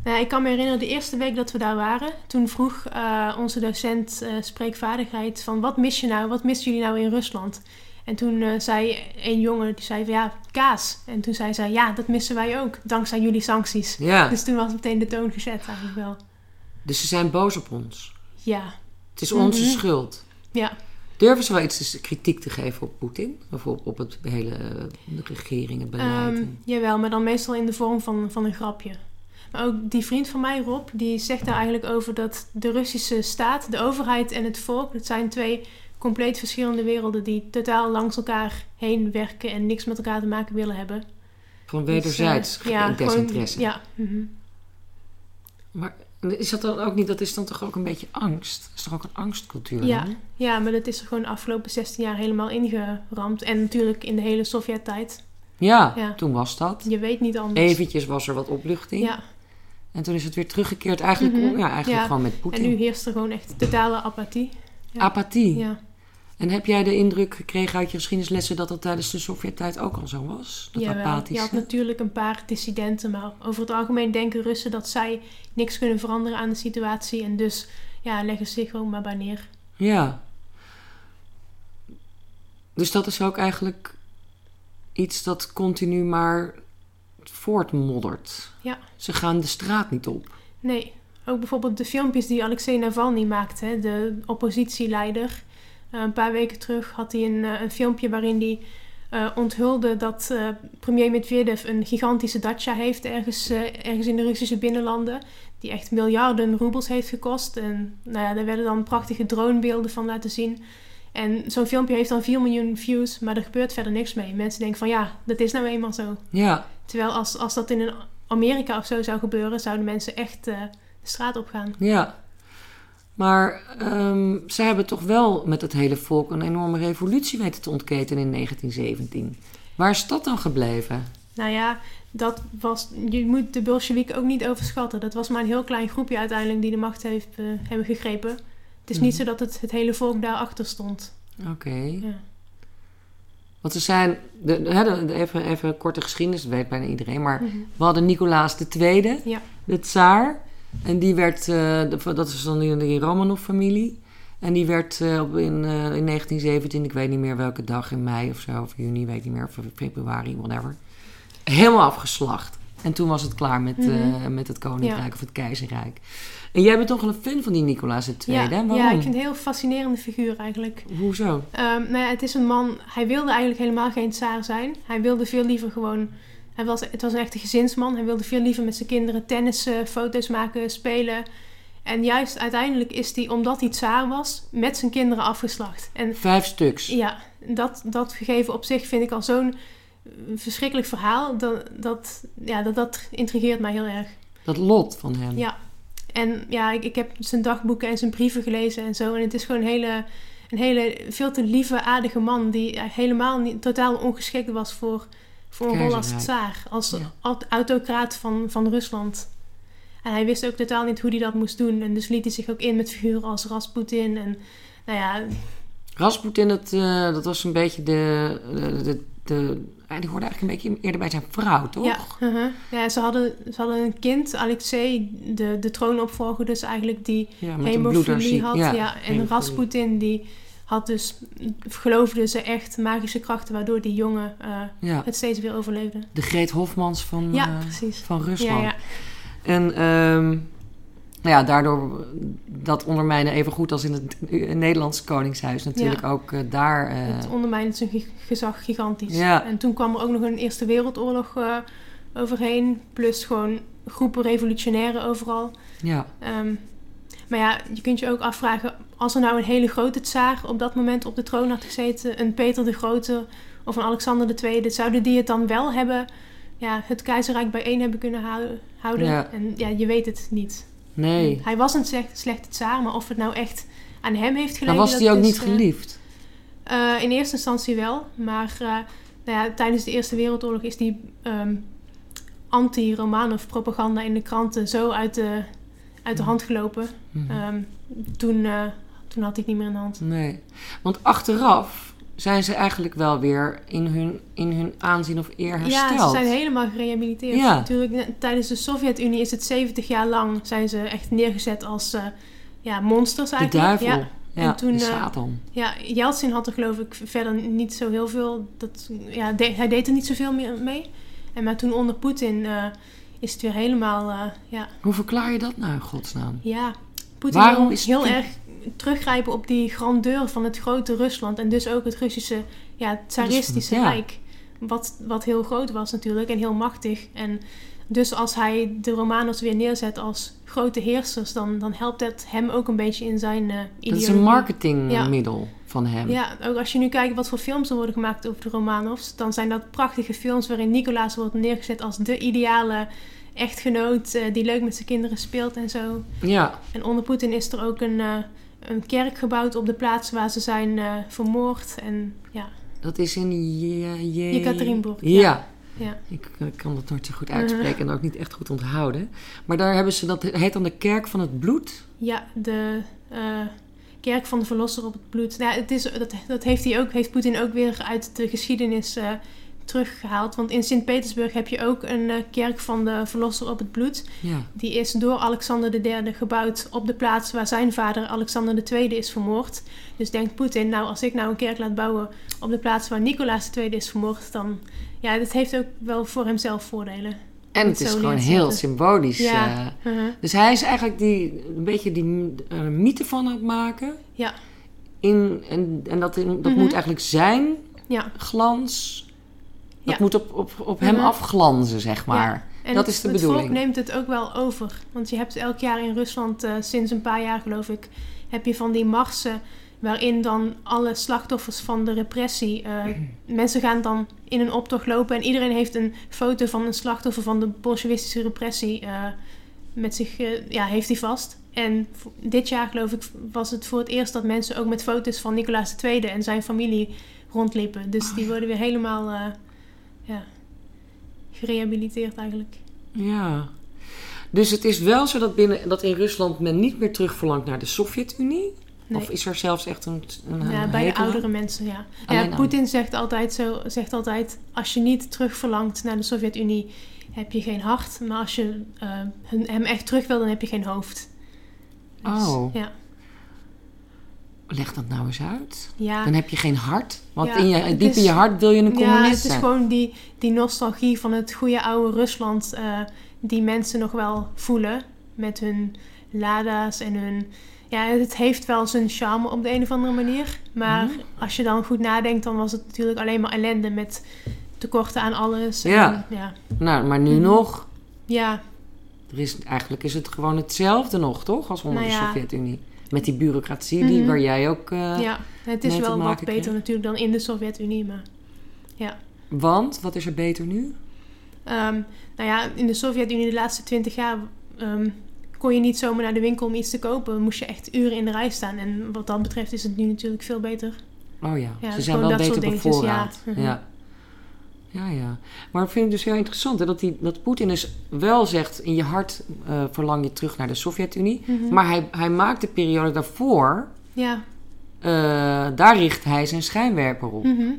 Nou, ik kan me herinneren, de eerste week dat we daar waren... Toen vroeg eh, onze docent eh, spreekvaardigheid van... Wat mis je nou? Wat missen jullie nou in Rusland? En toen eh, zei een jongen, die zei van ja, kaas. En toen zei zij, ja, dat missen wij ook. Dankzij jullie sancties. Ja, Dus toen was meteen de toon gezet eigenlijk wel. dus ze zijn boos op ons. Ja, Het is onze Mhm. schuld. ja. Durven ze wel iets te- kritiek te geven op Poetin? Of op, op het hele eh, de regering, het beleid? En- jawel, maar dan meestal in de vorm van, van een grapje. Maar ook die vriend van mij, Rob, die zegt daar eigenlijk over dat de Russische staat, de overheid en het volk, dat zijn twee compleet verschillende werelden die totaal langs elkaar heen werken en niks met elkaar te maken willen hebben. Van Dus, wederzijds eh, ja, desinteresse. gewoon- Ja, mhm. Maar is dat dan ook niet, dat is dan toch ook een beetje angst? Dat is toch ook een angstcultuur? Ja. ja, maar dat is er gewoon de afgelopen 16 jaar helemaal ingeramd. En natuurlijk in de hele Sovjet-tijd. Ja, Ja. toen was dat. Je weet niet anders. Eventjes was er wat opluchting. Ja, En toen is het weer teruggekeerd eigenlijk, Mhm. ja, eigenlijk Ja. gewoon met en Poetin. nu heerst er gewoon echt totale apathie. ja. Apathie. Ja. En heb jij de indruk gekregen uit je geschiedenislessen dat dat tijdens de Sovjet-tijd ook al zo was? Dat Jawel, je apathische? had natuurlijk een paar dissidenten, maar over het algemeen denken Russen dat zij niks kunnen veranderen aan de situatie. En dus ja, leggen ze zich gewoon maar bij neer. Ja. Dus dat is ook eigenlijk iets dat continu maar voortmoddert. Ja. Ze gaan de straat niet op. Nee, ook bijvoorbeeld de filmpjes die Alexei Navalny maakte, de oppositieleider. Eh, een paar weken terug had hij een, eh, een filmpje waarin hij eh, onthulde dat premier Medvedev een gigantische dacha heeft ergens, ergens in de Russische binnenlanden. Die echt miljarden roebels heeft gekost. En nou ja, daar werden dan prachtige dronebeelden van laten zien. En zo'n filmpje heeft dan 4 miljoen views, maar er gebeurt verder niks mee. Mensen denken van ja, dat is nou eenmaal zo. Ja, Terwijl als, als dat in Amerika of zo zou gebeuren, zouden mensen echt de straat op gaan. ja. Maar ehm, ze hebben toch wel met het hele volk een enorme revolutie weten te ontketen in 1917. Waar is dat dan gebleven? Nou ja, dat was, je moet de Bolsjewieken ook niet overschatten. Dat was maar een heel klein groepje uiteindelijk die de macht heeft, eh, hebben gegrepen. Het is niet Mhm. zo dat het, het hele volk daarachter stond. Oké. Ja. Want ze zijn, de, de- hè, de- even, even een korte geschiedenis, dat weet bijna iedereen. Maar Mhm. we hadden Nicolaas II, Ja. de tsaar. En die werd, eh, de- dat is dan die, die Romanov-familie. En die werd eh, in, eh, in 1917, ik weet niet meer welke dag, in mei of zo, of juni, weet niet meer, of februari, whatever. Helemaal afgeslacht. En toen was het klaar met, Mhm. met het koninkrijk Ja. of het keizerrijk. En jij bent toch wel een fan van die Nicolaas II, Ja, hè? Waarom? ja, ik vind het een heel fascinerende figuur eigenlijk. Hoezo? Ehm, nou ja, het is een man, hij wilde eigenlijk helemaal geen tsaar zijn. Hij wilde veel liever gewoon, hij was, het was een echte gezinsman. Hij wilde veel liever met zijn kinderen tennissen, foto's maken, spelen. En juist uiteindelijk is hij, omdat hij tsaar was, met zijn kinderen afgeslacht. En Vijf stuks. ja, dat, dat gegeven op zich vind ik al zo'n eh, verschrikkelijk verhaal. Dat, dat, ja, dat, dat intrigeert mij heel erg. Dat lot van hem. Ja. En ja, ik, ik heb zijn dagboeken en zijn brieven gelezen en zo. En het is gewoon een hele, een hele veel te lieve, aardige man... die helemaal niet, totaal ongeschikt was voor, voor een rol als Keizerrijk. tsaar. Als Ja. aut- autocraat van, van Rusland. En hij wist ook totaal niet hoe hij dat moest doen. En dus liet hij zich ook in met figuren als Rasputin. En nou ja, Rasputin, dat, eh, dat was een beetje de... de, de, de ah, die hoorde eigenlijk een beetje eerder bij zijn vrouw, toch? Ja, uh-huh. ja ze, hadden, ze hadden een kind, Alexei, de, de troonopvolger dus eigenlijk, die Ja, hemofilie had. Ja, en. Rasputin, die had dus, geloofde ze echt magische krachten, waardoor die jongen eh, Ja, het steeds weer overleefde. de Greet Hofmans van, Ja, precies. van Rusland. ja. En ehm, nou ja, daardoor dat ondermijnen even goed als in het Nederlandse Koningshuis natuurlijk ook eh, daar... Het ondermijnt zijn gezag gigantisch. Ja. En toen kwam er ook nog een Eerste Wereldoorlog overheen, plus gewoon groepen revolutionairen overal. ja, Ehm, maar ja, je kunt je ook afvragen, als er nou een hele grote tsaar op dat moment op de troon had gezeten, een Peter de Grote of een Alexander II, zouden die het dan wel hebben, ja, het keizerrijk bijeen hebben kunnen houden? Ja. En ja, je weet het niet. nee. Hij was een slecht, slechte tsaar, maar of het nou echt aan hem heeft gelegen... Was hij ook is, niet eh, geliefd. eh, in eerste instantie wel, maar eh, nou ja, tijdens de Eerste Wereldoorlog is die ehm, anti-Romanov propaganda in de kranten zo uit de, uit de hand gelopen. Mhm. Ehm, toen, toen had ik niet meer in de hand. Nee. Want achteraf zijn ze eigenlijk wel weer in hun, in hun aanzien of eer hersteld. Ja, ze zijn helemaal gerehabiliteerd. Ja. Natuurlijk, ne- tijdens de Sovjet-Unie is het 70 jaar lang zijn ze echt neergezet als eh, ja, monsters de eigenlijk. duivel. Ja. Ja, En toen, de eh, Satan. Ja, Yeltsin had er geloof ik verder niet zo heel veel. Dat, ja, de- hij deed er niet zoveel meer mee. En maar toen onder Poetin eh, is het weer helemaal. eh, ja, Hoe verklaar je dat nou in godsnaam? ja. Poetin Waarom is heel erg teruggrijpen op die grandeur van het grote Rusland. En dus ook het Russische ja, tsaristische ja. rijk. Wat, wat heel groot was natuurlijk en heel machtig. En dus als hij de Romanos weer neerzet als grote heersers, dan, dan helpt dat hem ook een beetje in zijn eh ideologie. Dat is een marketingmiddel van hem. Ja, ook als je nu kijkt wat voor films er worden gemaakt over de Romanovs, dan zijn dat prachtige films waarin Nicolaas wordt neergezet als de ideale echtgenoot eh, die leuk met zijn kinderen speelt en zo. Ja, En onder Poetin is er ook een, eh, een kerk gebouwd op de plaats waar ze zijn eh, vermoord. En ja, dat is in Je- Je- Jekaterinburg, Ja. ja. Ik kan dat nooit zo goed uitspreken en ook niet echt goed onthouden. Maar daar hebben ze, dat heet dan de Kerk van het Bloed. Ja, de eh, kerk van de verlosser op het bloed. Ja, het is, dat, dat heeft, hij ook, heeft Poetin ook weer uit de geschiedenis eh, teruggehaald. Want in Sint-Petersburg heb je ook een eh, kerk van de verlosser op het bloed. Ja. Die is door Alexander III gebouwd op de plaats waar zijn vader Alexander II is vermoord. Dus denkt Poetin, nou als ik nou een kerk laat bouwen op de plaats waar Nicolaas II is vermoord, dan... Ja, dat heeft ook wel voor hemzelf voordelen. En het is gewoon heel symbolisch. Ja. eh. Uh-huh. dus hij is eigenlijk die, een beetje die eh, mythe van het maken. Ja. In, en, en dat, in- dat Mhm. moet eigenlijk zijn Ja. glans. Dat Ja. moet op, op, op hem Mhm. afglanzen, zeg maar. En Dat het, is de het bedoeling. volk neemt het ook wel over. Want je hebt elk jaar in Rusland, eh, sinds een paar jaar geloof ik, heb je van die marsen waarin dan alle slachtoffers van de repressie, eh, mensen gaan dan in een optocht lopen en iedereen heeft een foto van een slachtoffer van de bolsjewistische repressie eh, met zich, ja, heeft hij vast. En v- dit jaar geloof ik was het voor het eerst dat mensen ook met foto's van Nicolaas II en zijn familie rondliepen. Dus die worden weer helemaal, eh, ja, gerehabiliteerd eigenlijk. Ja. Dus het is wel zo dat, binnen, dat in Rusland men niet meer terug verlangt naar de Sovjet-Unie? Nee. Of is er zelfs echt een, een Ja, bij de aan? oudere mensen, ja. Alleen ja Poetin zegt altijd zo, zegt altijd, als je niet terug verlangt naar de Sovjet-Unie, heb je geen hart. Maar als je eh, hem echt terug wil, dan heb je geen hoofd. Dus, Oh. Ja. Leg dat nou eens uit. Ja. Dan heb je geen hart. Want Ja, in je, diep is- in je hart wil je een Ja, communist het is gewoon die, die nostalgie van het goede oude Rusland eh, die mensen nog wel voelen. Met hun lada's en hun... Ja, het heeft wel zijn charme op de een of andere manier. Maar Mhm. als je dan goed nadenkt, dan was het natuurlijk alleen maar ellende met tekorten aan alles. En, Ja. ja. Nou, maar nu Mhm. nog. Ja, Er is, eigenlijk is het gewoon hetzelfde nog, toch? Als onder Nou de ja. Sovjet-Unie. Met die bureaucratie die, Mhm. waar jij ook... eh, ja, het is wel wat beter kreeg. natuurlijk dan in de Sovjet-Unie. Maar Want, wat is er beter nu? Ehm, nou ja, in de Sovjet-Unie de laatste twintig jaar ehm, kon je niet zomaar naar de winkel om iets te kopen. Moest je echt uren in de rij staan. En wat dat betreft is het nu natuurlijk veel beter. Oh ja, Ja, ze zijn gewoon wel beter op voorraad. ja. Ja. Ja. Ja, Maar ik vind het dus heel interessant hè, dat, die, dat Poetin dus wel zegt... in je hart eh, verlang je terug naar de Sovjet-Unie. Mhm. Maar hij, hij maakt de periode daarvoor... Ja. eh, daar richt hij zijn schijnwerper op. mhm.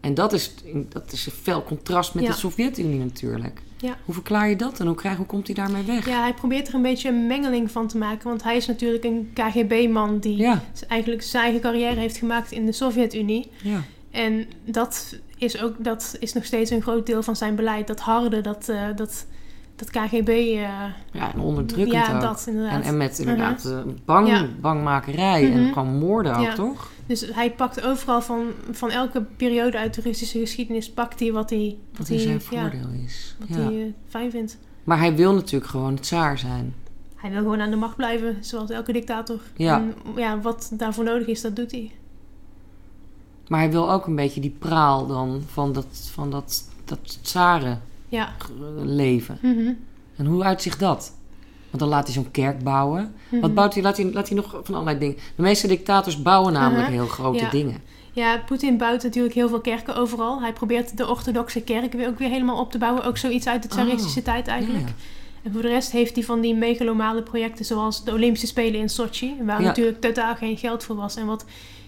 En dat is, dat is een fel contrast met Ja. de Sovjet-Unie natuurlijk. Ja. Hoe verklaar je dat en hoe, krijg, hoe komt hij daarmee weg? ja, hij probeert er een beetje een mengeling van te maken. Want hij is natuurlijk een KGB-man die ja, eigenlijk zijn eigen carrière heeft gemaakt in de Sovjet-Unie. ja. En dat is, ook, dat is nog steeds een groot deel van zijn beleid. Dat harde, dat, eh, dat, dat KGB... eh, ja en onderdrukkend ja, ook. dat inderdaad. En, en met inderdaad eh, bang, Uh-huh. Ja. bangmakerij en Mhm. gewoon moorden ook, Ja. toch? Dus hij pakt overal van, van elke periode uit de Russische geschiedenis... pakt hij wat hij, Wat hij, zijn voordeel is. wat hij fijn vindt. Maar hij wil natuurlijk gewoon tsaar zijn. Hij wil gewoon aan de macht blijven, zoals elke dictator. Ja. En ja, wat daarvoor nodig is, dat doet hij. Maar hij wil ook een beetje die praal dan van dat, van dat, dat tsaren Ja. leven. Mhm. En hoe uitzicht dat? Want dan laat hij zo'n kerk bouwen. Mhm. Wat bouwt hij? Laat, hij? laat hij nog van allerlei dingen. De meeste dictators bouwen namelijk heel grote Ja. dingen. Ja, Poetin bouwt natuurlijk heel veel kerken overal. Hij probeert de orthodoxe kerk weer ook weer helemaal op te bouwen. Ook zoiets uit de tsaristische Oh, tijd eigenlijk. Ja, En voor de rest heeft hij van die megalomale projecten zoals de Olympische Spelen in Sochi. Waar Ja. natuurlijk totaal geen geld voor was. En wat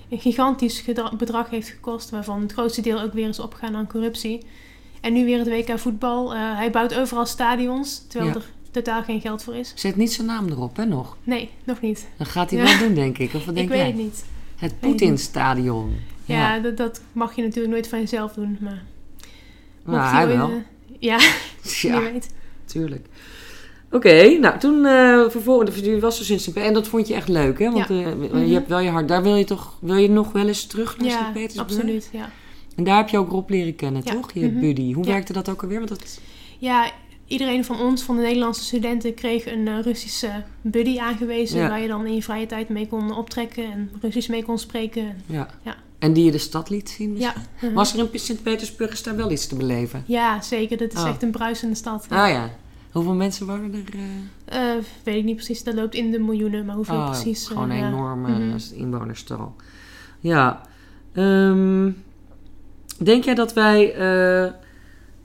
een gigantisch bedrag heeft gekost. Waarvan het grootste deel ook weer is opgegaan aan corruptie. En nu weer het WK voetbal. Eh, hij bouwt overal stadions. Terwijl Ja. er totaal geen geld voor is. Zet niet zijn naam erop, hè, nog. Nee, nog niet. Dan gaat hij Ja. wel doen, denk ik. Of wat [LAUGHS] denk Ik weet het niet. Het Poetin-stadion. Ja, Dat, dat mag je natuurlijk nooit van jezelf doen. Maar Nou, mocht hij wel. eh, ja, [LAUGHS] Ja, [LAUGHS] wie weet. tuurlijk. Oké, nou toen eh vervolgens, je was dus in Sint En dat vond je echt leuk, hè? Want Ja. eh, Mhm. je hebt wel je hart. Daar wil je toch, wil je nog wel eens terug naar Ja, Sint-Petersburg? absoluut. Ja. En daar heb je ook Rob leren kennen, toch? Je Mhm. buddy. Hoe werkte dat ook alweer? Want dat... ja, iedereen van ons, van de Nederlandse studenten, kreeg een eh, Russische buddy aangewezen. Ja. Waar je dan in je vrije tijd mee kon optrekken en Russisch mee kon spreken. Ja. Ja. En die je de stad liet zien? Ja. Was er in Sint-Petersburg is daar wel iets te beleven? ja, zeker. Dat is Oh. echt een bruisende stad. Ah ja. Hoeveel mensen wonen er? eh? Eh, weet ik niet precies, dat loopt in de miljoenen, maar hoeveel Oh, precies? Gewoon eh, een ja. enorme Mhm. inwonerstal. Ja. Ehm, denk jij dat wij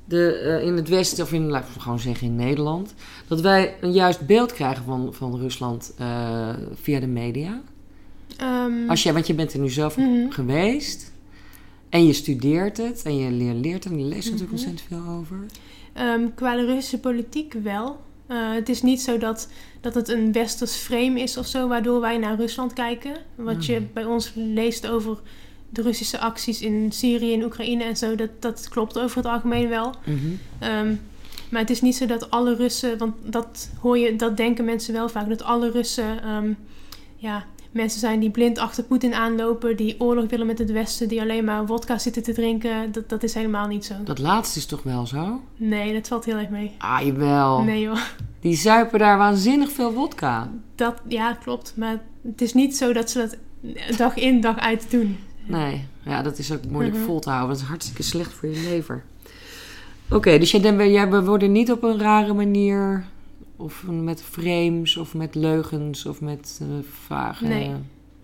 de, in het Westen, of in, laten we gewoon zeggen in Nederland, dat wij een juist beeld krijgen van, van Rusland via de media? Ehm, Als jij, want je bent er nu zelf mhm. geweest en je studeert het en je leert, leert het en je leest er natuurlijk Mhm. ontzettend veel over. Ehm, qua de Russische politiek wel. Eh, het is niet zo dat, dat het een westers frame is of zo, waardoor wij naar Rusland kijken. Wat je Mhm. bij ons leest over de Russische acties in Syrië en Oekraïne en zo, dat, dat klopt over het algemeen wel. Mhm. Ehm, maar het is niet zo dat alle Russen, want dat hoor je, dat denken mensen wel vaak, dat alle Russen ehm, ja, mensen zijn die blind achter Poetin aanlopen, die oorlog willen met het Westen, die alleen maar wodka zitten te drinken. Dat, dat is helemaal niet zo. Dat laatste is toch wel zo? Nee, dat valt heel erg mee. Ah, jawel. Nee joh. Die zuipen daar waanzinnig veel wodka. Dat, ja, klopt. Maar het is niet zo dat ze dat dag in, dag uit doen. Nee, ja, dat is ook moeilijk Mhm. vol te houden. Dat is hartstikke slecht voor je lever. Oké, dus jij, jij, we worden niet op een rare manier... of met frames, of met leugens, of met eh vragen... Nee.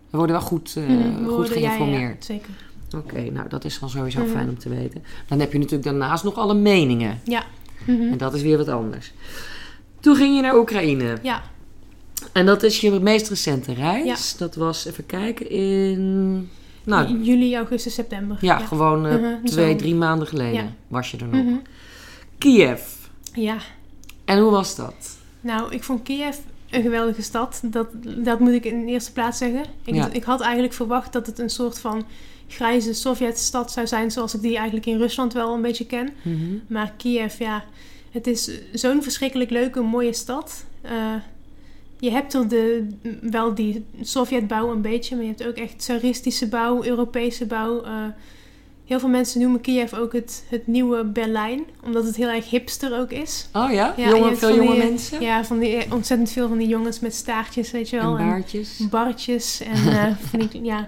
We worden wel goed, eh, Mhm, we goed worden- ja, ja, ja, geïnformeerd. zeker. Oké, nou dat is dan sowieso Mhm. fijn om te weten. Dan heb je natuurlijk daarnaast nog alle meningen. Ja. Mhm. En dat is weer wat anders. Toen ging je naar Oekraïne. Ja. En dat is je meest recente reis. Dat was, even kijken, in... Nou, Juli, augustus, september. ja, gewoon eh, twee, zo. drie maanden geleden Ja. was je er nog. Kiev. Ja. En hoe was dat? Nou, ik vond Kiev een geweldige stad. Dat, dat moet ik in de eerste plaats zeggen. Ik, Ja. ik had eigenlijk verwacht dat het een soort van grijze Sovjetstad zou zijn, zoals ik die eigenlijk in Rusland wel een beetje ken. Mhm. Maar Kiev, ja, het is zo'n verschrikkelijk leuke, mooie stad. Eh, je hebt er de, wel die Sovjetbouw een beetje, maar je hebt ook echt tsaristische bouw, Europese bouw. Eh, heel veel mensen noemen Kiev ook het, het nieuwe Berlijn, omdat het heel erg hipster ook is. Oh ja? Ja, Jonge, veel jonge die- mensen? Ja, van die, eh, ontzettend veel van die jongens met staartjes, weet je wel. en baardjes? barretjes en [LAUGHS] eh, van die, ja.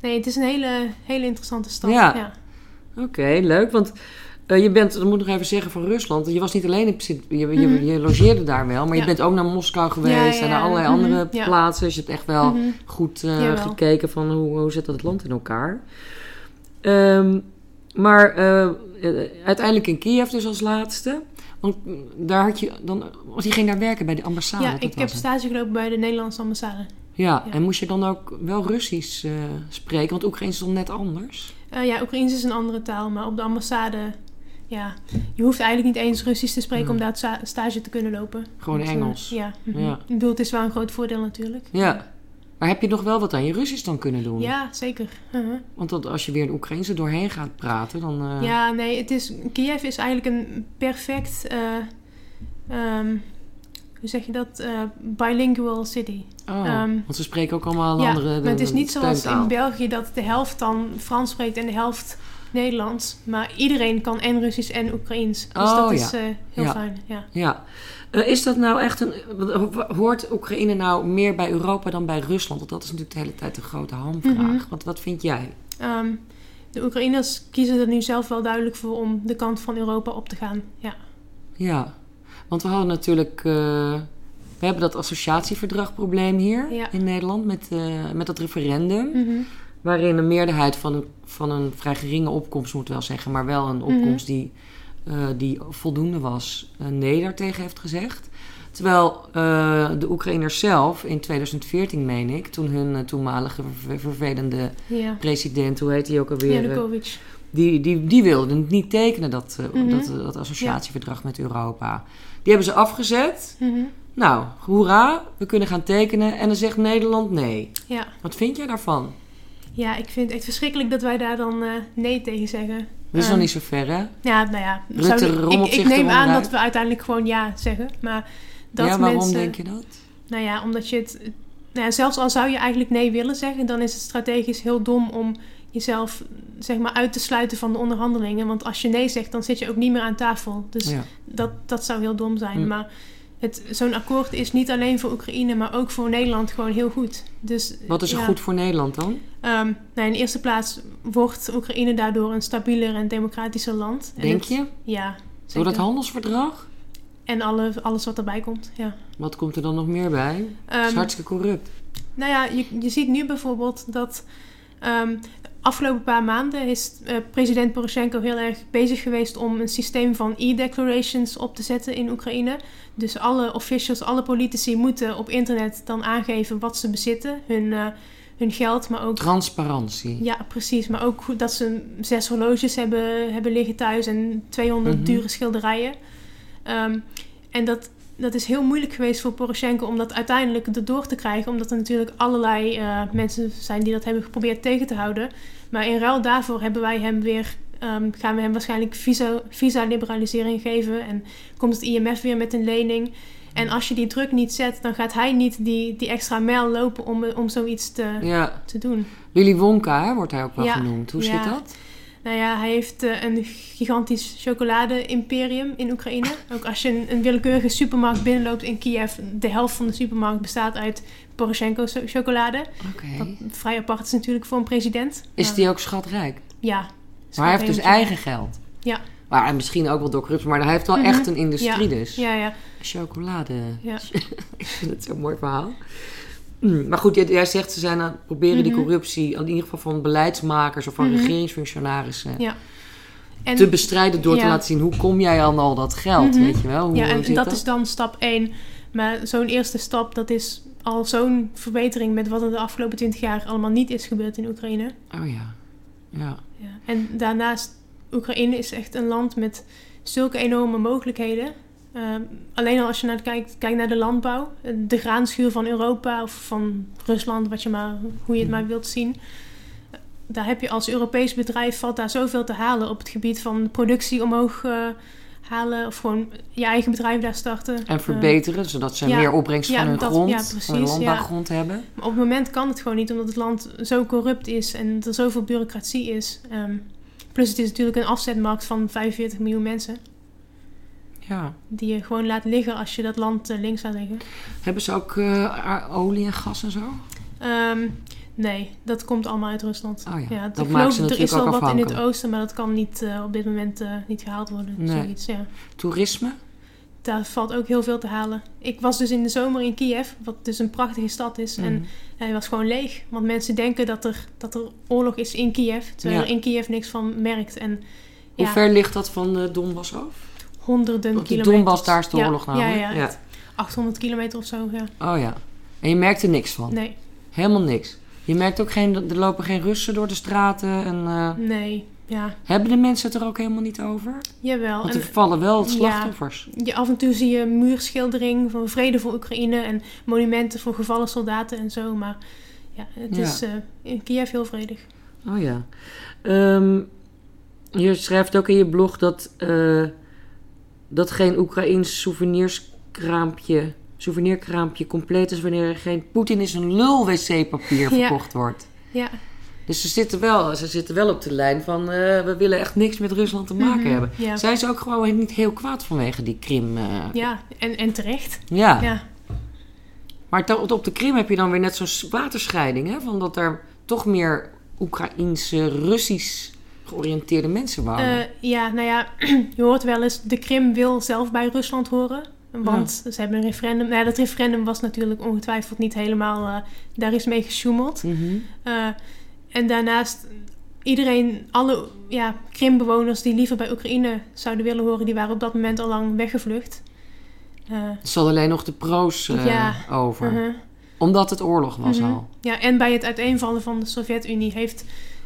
Nee, het is een hele, hele interessante stad. Ja. ja. Oké, leuk. Want eh, je bent, dat moet ik nog even zeggen, van Rusland. Je was niet alleen in je, je, Mhm. je logeerde daar wel, maar je bent ook naar Moskou geweest Ja, en naar allerlei Mhm, andere plaatsen. Dus je hebt echt wel Mhm. goed gekeken van hoe, hoe zit dat het land in elkaar. Ehm, maar eh, uiteindelijk in Kiev dus als laatste. Want daar had je dan, want je ging daar werken bij de ambassade. ja, ik heb stage gelopen bij de Nederlandse ambassade. Ja, ja. en moest je dan ook wel Russisch eh, spreken? Want Oekraïens is toch net anders? Eh, ja, Oekraïens is een andere taal, maar op de ambassade, ja, je hoeft eigenlijk niet eens Russisch te spreken Mhm. om daar sta- stage te kunnen lopen. Gewoon eh, Engels. ja. mhm. Ja. Ik bedoel, het is wel een groot voordeel natuurlijk. Ja. Maar heb je nog wel wat aan je Russisch dan kunnen doen? Ja, zeker. Mhm. Want dat, als je weer een Oekraïens er doorheen gaat praten, dan... eh, Ja, nee, het is, Kiev is eigenlijk een perfect, eh, ehm, hoe zeg je dat, Eh, bilingual city. Oh, Ehm, want ze spreken ook allemaal een ja, andere maar het is de- niet zoals in België dat de helft dan Frans spreekt en de helft Nederlands. Maar iedereen kan en Russisch en Oekraïens. Dus Oh, dat ja. is eh, heel Ja. fijn. Ja. Ja. Eh, is dat nou echt een... Hoort Oekraïne nou meer bij Europa dan bij Rusland? Want dat is natuurlijk de hele tijd de grote hamvraag. Mhm. Want wat vind jij? Ehm, de Oekraïners kiezen er nu zelf wel duidelijk voor om de kant van Europa op te gaan. Ja. Ja, want we hadden natuurlijk... eh, we hebben dat associatieverdragprobleem hier Ja. in Nederland met, eh, met dat referendum. Mhm. Waarin een meerderheid van een, van een vrij geringe opkomst, moet wel zeggen, maar wel een Mhm. opkomst die, eh, die voldoende was, uh, nee daartegen heeft gezegd. Terwijl eh, de Oekraïners zelf in 2014, meen ik, toen hun eh, toenmalige ver- vervelende Ja. president, hoe heet die ook alweer, eh, Janukovic. die, die, die wilden het niet tekenen, dat, eh, Mhm. dat, dat associatieverdrag met Europa. Die hebben ze afgezet. Mhm. Nou, hoera, we kunnen gaan tekenen. En dan zegt Nederland nee. Ja. Wat vind jij daarvan? Ja, ik vind het echt verschrikkelijk dat wij daar dan eh, nee tegen zeggen. Dat is Ehm, nog niet zo ver, hè? Ja, nou ja. Rutte zou- rommelt ik, ik neem aan dat we uiteindelijk gewoon ja zeggen. Maar dat ja, waarom mensen, denk je dat? Nou ja, omdat je het... Nou ja, zelfs al zou je eigenlijk nee willen zeggen... dan is het strategisch heel dom om jezelf zeg maar, uit te sluiten van de onderhandelingen. Want als je nee zegt, dan zit je ook niet meer aan tafel. Dus Ja. dat, dat zou heel dom zijn. Maar zo'n akkoord is niet alleen voor Oekraïne... maar ook voor Nederland gewoon heel goed. Dus, Wat is er ja, goed voor Nederland dan? ehm, nou, in de eerste plaats wordt Oekraïne daardoor een stabieler en democratischer land. En Denk je? Ja, Door dat handelsverdrag? En alle, alles wat erbij komt, ja. Wat komt er dan nog meer bij? Het is Ehm, hartstikke corrupt. Nou ja, je, je ziet nu bijvoorbeeld dat ehm, afgelopen paar maanden is eh, president Poroshenko heel erg bezig geweest om een systeem van e-declarations op te zetten in Oekraïne. Dus alle officials, alle politici moeten op internet dan aangeven wat ze bezitten, hun, eh, hun geld, maar ook Transparantie. ja, precies. Maar ook dat ze zes horloges hebben, hebben liggen thuis en 200 Mhm. dure schilderijen. Ehm, en dat, dat is heel moeilijk geweest voor Poroshenko om dat uiteindelijk erdoor te krijgen. Omdat er natuurlijk allerlei eh, mensen zijn die dat hebben geprobeerd tegen te houden. Maar in ruil daarvoor hebben wij hem weer, ehm, gaan we hem waarschijnlijk visa, visa-liberalisering geven. En komt het IMF weer met een lening. En als je die druk niet zet, dan gaat hij niet die, die extra mijl lopen om, om zoiets te, Ja. te doen. Willy Wonka hè, wordt hij ook wel Ja. genoemd. Hoe Ja. zit dat? Nou ja, hij heeft eh, een gigantisch chocolade-imperium in Oekraïne. Ook als je een, een willekeurige supermarkt binnenloopt in Kiev, de helft van de supermarkt bestaat uit Poroshenko-chocolade. Oké. Wat vrij apart is natuurlijk voor een president. Is Maar die ook schatrijk? Ja. Maar hij heeft dus eigen geld. Ja. Maar en misschien ook wel door corruptie, maar hij heeft wel Mhm. echt een industrie Ja. dus. Ja, ja. Chocolade. Ja. [LAUGHS] Ik vind het zo'n mooi verhaal. Mm, Maar goed, jij, jij zegt ze zijn aan het proberen die Mhm. corruptie, in ieder geval van beleidsmakers of van Mhm. regeringsfunctionarissen, Ja. En, te bestrijden door te laten zien hoe kom jij aan al dat geld, Mhm. weet je wel? Hoe, ja, en zit dat is dan stap 1. Maar zo'n eerste stap, dat is al zo'n verbetering met wat er de afgelopen 20 jaar allemaal niet is gebeurd in Oekraïne. Oh ja, ja. Ja. En daarnaast, Oekraïne is echt een land met zulke enorme mogelijkheden. Ehm, alleen al als je naar kijkt, kijkt naar de landbouw, de graanschuur van Europa of van Rusland, wat je maar, hoe je het maar wilt zien. Daar heb je als Europees bedrijf valt daar zoveel te halen op het gebied van productie omhoog eh, halen of gewoon je eigen bedrijf daar starten. En Eh, verbeteren, zodat ze ja, meer opbrengst ja, van hun dat- grond, ja, van hun landbouwgrond hebben. Maar op het moment kan het gewoon niet, omdat het land zo corrupt is en er zoveel bureaucratie is. Ehm, plus het is natuurlijk een afzetmarkt van 45 miljoen mensen. Ja. Die je gewoon laat liggen als je dat land eh, links laat liggen. Hebben ze ook eh, olie en gas en zo? Ehm, nee, dat komt allemaal uit Rusland. Oh ja, Ja, dat maakt er is wel wat in het oosten, maar dat kan niet, eh, op dit moment niet gehaald worden. Nee. Zoiets, ja. Toerisme? Daar valt ook heel veel te halen. Ik was dus in de zomer in Kiev, wat dus een prachtige stad is. En Mhm. hij was gewoon leeg. Want mensen denken dat er, dat er oorlog is in Kiev. Terwijl Ja. er in Kiev niks van merkt. En Hoe ver ligt dat van Donbass af? Honderden Want die kilometers. Donbass, daar is de Ja, oorlog Ja, namelijk. ja, Ja. echt 800 kilometer of zo, ja. Oh ja. En je merkt er niks van? Nee, Helemaal niks? Je merkt ook geen, er lopen geen Russen door de straten en... eh, nee, ja. hebben de mensen het er ook helemaal niet over? Jawel. Want En er vallen wel ja. slachtoffers. je, af en toe zie je muurschildering van vrede voor Oekraïne... en monumenten voor gevallen soldaten en zo. Maar ja, het Ja. is eh, in Kiev heel vredig. Oh ja. Ehm, je schrijft ook in je blog dat, eh, dat geen Oekraïns souvenirskraampje, souvenirkraampje compleet is wanneer er geen Poetin is een lul wc-papier Ja. verkocht wordt. Ja, Dus ze zitten, wel, ze zitten wel op de lijn van eh, we willen echt niks met Rusland te maken Mhm, hebben. Ja, Zijn ze ook gewoon niet heel kwaad vanwege die Krim? eh, ja en, en terecht. ja. Ja. Maar op de Krim heb je dan weer net zo'n waterscheiding, hè? Van dat er toch meer Oekraïense, Russisch georiënteerde mensen wonen. Eh, ja, nou ja, [CLEARS THROAT] je hoort wel eens, de Krim wil zelf bij Rusland horen. Want ze hebben een referendum. Nou, ja, dat referendum was natuurlijk ongetwijfeld niet helemaal. eh, daar is mee gesjoemeld. Mhm. Eh, en daarnaast, iedereen, alle ja, Krimbewoners die liever bij Oekraïne zouden willen horen, die waren op dat moment al lang weggevlucht. Eh, Er zal alleen nog de pro's Ja. over. mhm. Omdat het oorlog was Mhm. al. Ja, en bij het uiteenvallen van de Sovjet-Unie heeft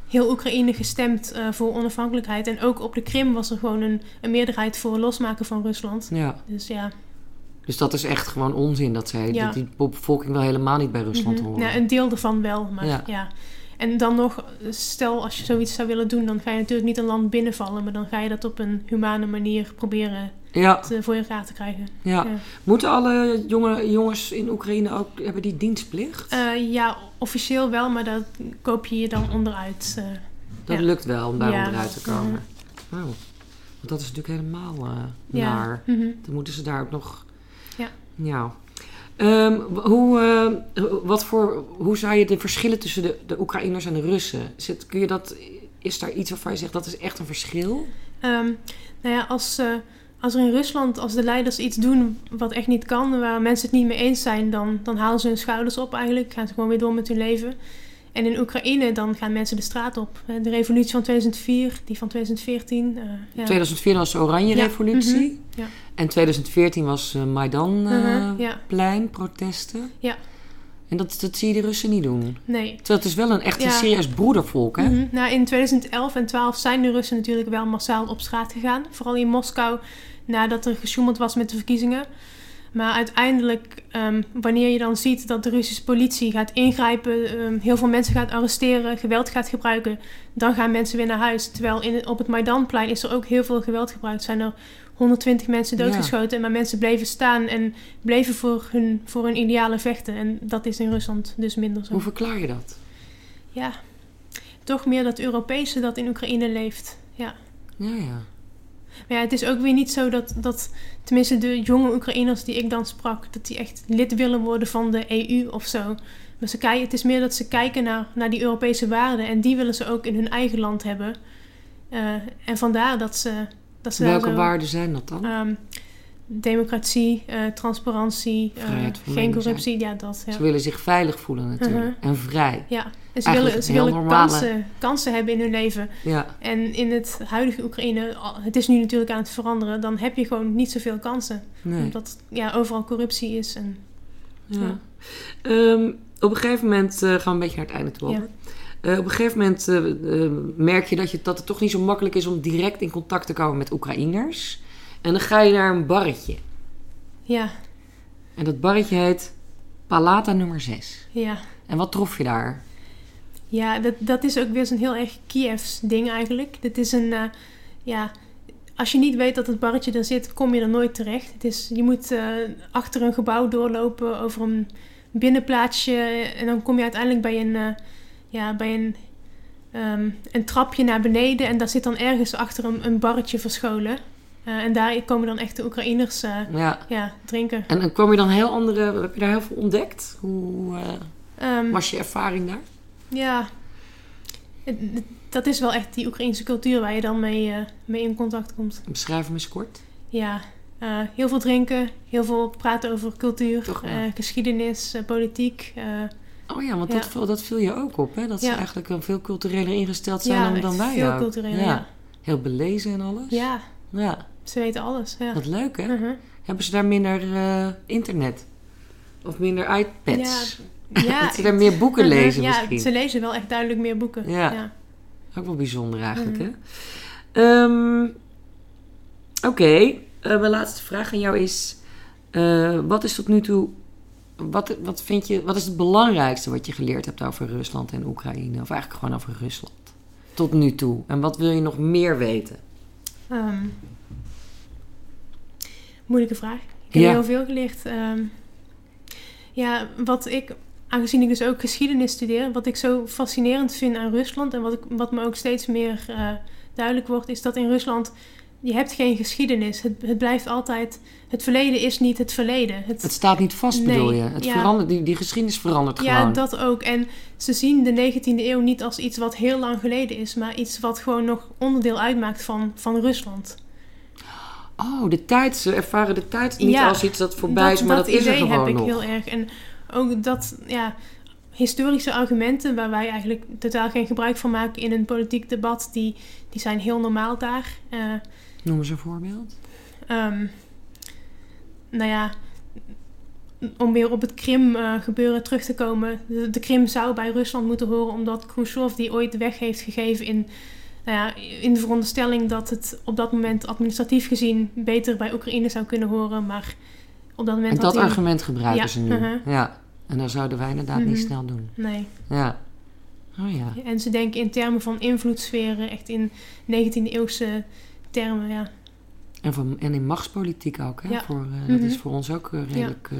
heel Oekraïne gestemd eh, voor onafhankelijkheid. En ook op de Krim was er gewoon een, een meerderheid voor losmaken van Rusland. Ja. Dus ja, Dus dat is echt gewoon onzin dat zij Ja. dat die bevolking wel helemaal niet bij Rusland mhm. horen. ja, een deel ervan wel. Maar Ja. ja. En dan nog, stel als je zoiets zou willen doen, dan ga je natuurlijk niet een land binnenvallen. Maar dan ga je dat op een humane manier proberen Ja, te, voor elkaar te krijgen. ja. Ja. Moeten alle jonge, jongens in Oekraïne ook, hebben die dienstplicht? Eh, ja, officieel wel, maar dat koop je je dan onderuit. eh. dat ja. lukt wel om daar onderuit te komen. Oh. Want dat is natuurlijk helemaal eh naar. Mhm. Dan moeten ze daar ook nog... Ja. Ja. Ehm, hoe, eh, wat voor, hoe zou je de verschillen tussen de, de Oekraïners en de Russen... Zit, kun je dat, is daar iets waarvan je zegt dat is echt een verschil? Ehm, nou ja, als, eh, als er in Rusland, als de leiders iets doen wat echt niet kan, waar mensen het niet mee eens zijn, dan, dan halen ze hun schouders op eigenlijk. Gaan ze gewoon weer door met hun leven. En in Oekraïne, dan gaan mensen de straat op. Eh, De revolutie van 2004, die van 2014. eh, ja. 2004 was de Oranje Ja, Revolutie. mhm, ja. En 2014 was uh, Maidan-plein, Mhm, ja. protesten. Ja. En dat, dat zie je de Russen niet doen. Nee. Terwijl het is wel een echt een Ja. serieus broedervolk, hè? Mhm. Nou, in 2011 en 12 zijn de Russen natuurlijk wel massaal op straat gegaan. Vooral in Moskou, nadat er gesjoemeld was met de verkiezingen. Maar uiteindelijk, ehm, wanneer je dan ziet dat de Russische politie gaat ingrijpen, ehm, heel veel mensen gaat arresteren, geweld gaat gebruiken, dan gaan mensen weer naar huis. Terwijl in, op het Maidanplein is er ook heel veel geweld gebruikt. Zijn er 120 mensen doodgeschoten, maar mensen bleven staan en bleven voor hun, voor hun idealen vechten. En dat is in Rusland dus minder zo. Hoe verklaar je dat? Ja, toch meer dat Europese dat in Oekraïne leeft. Ja. Ja, ja. Maar ja, het is ook weer niet zo dat, dat tenminste de jonge Oekraïners die ik dan sprak, dat die echt lid willen worden van de EU of zo. Maar ze kijken, het is meer dat ze kijken naar, naar die Europese waarden en die willen ze ook in hun eigen land hebben. Eh, en vandaar dat ze, dat Welke zo, waarden zijn dat dan? ehm, democratie, eh, transparantie, eh, geen corruptie. Ja, dat. Ja. Ze willen zich veilig voelen natuurlijk. Mhm. En vrij. ja. En ze Eigenlijk willen, ze willen normale- kansen, kansen hebben in hun leven. Ja. En in het huidige Oekraïne, het is nu natuurlijk aan het veranderen, dan heb je gewoon niet zoveel kansen. Nee. Omdat ja, overal corruptie is. En, Ja. Ja. Ehm, op een gegeven moment eh, gaan we een beetje naar het einde toe. Ja. Eh, op een gegeven moment eh, eh, merk je dat, je dat het toch niet zo makkelijk is om direct in contact te komen met Oekraïners. En dan ga je naar een barretje. ja, En dat barretje heet Palata nummer 6. ja. En wat trof je daar? Ja, dat, dat is ook weer zo'n heel erg Kievs ding eigenlijk. Dit is een, ja, als je niet weet dat het barretje er zit, kom je er nooit terecht. Het is, je moet achter een gebouw doorlopen over een binnenplaatsje en dan kom je uiteindelijk bij een, ja, bij een, ehm, een trapje naar beneden en daar zit dan ergens achter een, een barretje verscholen. Eh, en daar komen dan echt de Oekraïners eh, Ja. ja, drinken. En dan kwam je dan heel andere... Heb je daar heel veel ontdekt? Hoe eh, Ehm, was je ervaring daar? Ja, dat is wel echt die Oekraïnse cultuur waar je dan mee, mee in contact komt. Beschrijf hem eens kort. Ja, heel veel drinken, heel veel praten over cultuur, Toch geschiedenis, politiek. Oh ja, want Ja. Dat, viel- dat viel je ook op, hè? Dat ze Ja. eigenlijk veel cultureler ingesteld zijn ja, dan, wij veel ook. cultureel. ja. Ja. Heel belezen en alles. ja, Ja, ze weten alles. Ja. wat leuk, hè? Mhm. Hebben ze daar minder eh, internet? Of minder iPads? Ja, [LAUGHS] dat ze daar meer boeken Mhm, lezen ja, misschien? ze lezen wel echt duidelijk meer boeken. Ja. ja. Ook wel bijzonder eigenlijk, Mhm. hè? Ehm, Oké, eh, mijn laatste vraag aan jou is... eh, wat is tot nu toe... Wat, wat vind je... Wat is het belangrijkste wat je geleerd hebt over Rusland en Oekraïne? Of eigenlijk gewoon over Rusland? Tot nu toe. En wat wil je nog meer weten? Ehm, moeilijke vraag. Ik heb Ja. heel veel geleerd. Ehm, ja, wat ik, aangezien ik dus ook geschiedenis studeer, wat ik zo fascinerend vind aan Rusland en wat, ik, wat me ook steeds meer eh, duidelijk wordt, is dat in Rusland je hebt geen geschiedenis. Het, het blijft altijd, het verleden is niet het verleden. Het, Het staat niet vast, Nee, bedoel je? Het ja. verandert, die, die geschiedenis verandert ja, gewoon. dat ook. En ze zien de 19e eeuw niet als iets wat heel lang geleden is, maar iets wat gewoon nog onderdeel uitmaakt van, van Rusland. Oh, de tijd. Ze ervaren de tijd niet Ja, als iets dat voorbij is, maar dat, is er idee gewoon heb ik nog. heel erg. En ook dat, ja, historische argumenten waar wij eigenlijk totaal geen gebruik van maken in een politiek debat, die, die zijn heel normaal daar. Eh, Noem eens een voorbeeld. ehm, nou ja, om weer op het Krim-gebeuren terug te komen. De, de Krim zou bij Rusland moeten horen, omdat Khrushchev die ooit weg heeft gegeven in, nou ja, in de veronderstelling dat het op dat moment administratief gezien beter bij Oekraïne zou kunnen horen. Maar op dat moment En dat hij... argument gebruiken Ja, ze nu. uh-huh. Ja. En dat zouden wij inderdaad niet Mhm. snel doen. Nee. Ja. Oh ja. En ze denken in termen van invloedssferen, echt in 19e-eeuwse termen, ja. En, voor, en in machtspolitiek ook. Hè? Ja. Voor, eh, Dat Mhm. is voor ons ook eh, redelijk... eh,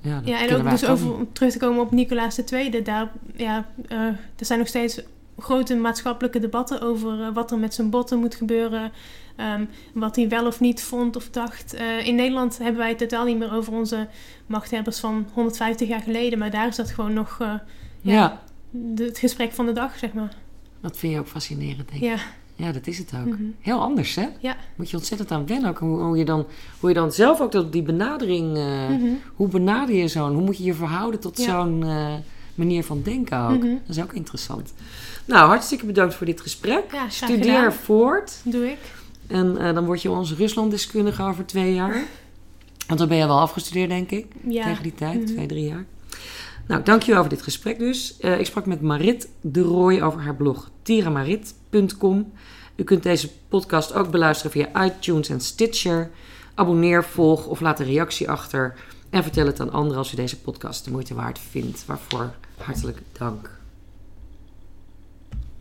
ja, dat Ja, en ook dus over, om terug te komen op Nicolaas II. Daar, ja, er zijn nog steeds grote maatschappelijke debatten over wat er met zijn botten moet gebeuren. ehm, wat hij wel of niet vond of dacht. In Nederland hebben wij het totaal niet meer over onze machthebbers van 150 jaar geleden. Maar daar is dat gewoon nog Ja. ja. de- het gesprek van de dag, zeg maar. dat vind je ook fascinerend, denk ik. Ja. Ja, dat is het ook. Mhm. Heel anders, hè? Ja. Moet je ontzettend aan wennen. Ook hoe, hoe, je dan, hoe je dan zelf ook dat, die benadering... Mhm. Hoe benader je zo'n... Hoe moet je je verhouden tot Ja. zo'n eh, manier van denken ook? Mhm. Dat is ook interessant. Nou, hartstikke bedankt voor dit gesprek. Ja, Studeer gedaan. voort. Doe ik. En eh, dan word je onze Ruslanddeskundige over twee jaar. Want dan ben je wel afgestudeerd, denk ik. Ja. Tegen die tijd, twee, drie jaar. Nou, dankjewel voor dit gesprek dus. Eh, ik sprak met Marit de Rooij over haar blog tiramarit.com. U kunt deze podcast ook beluisteren via iTunes en Stitcher. Abonneer, volg of laat een reactie achter. En vertel het aan anderen als u deze podcast de moeite waard vindt. Waarvoor hartelijk dank.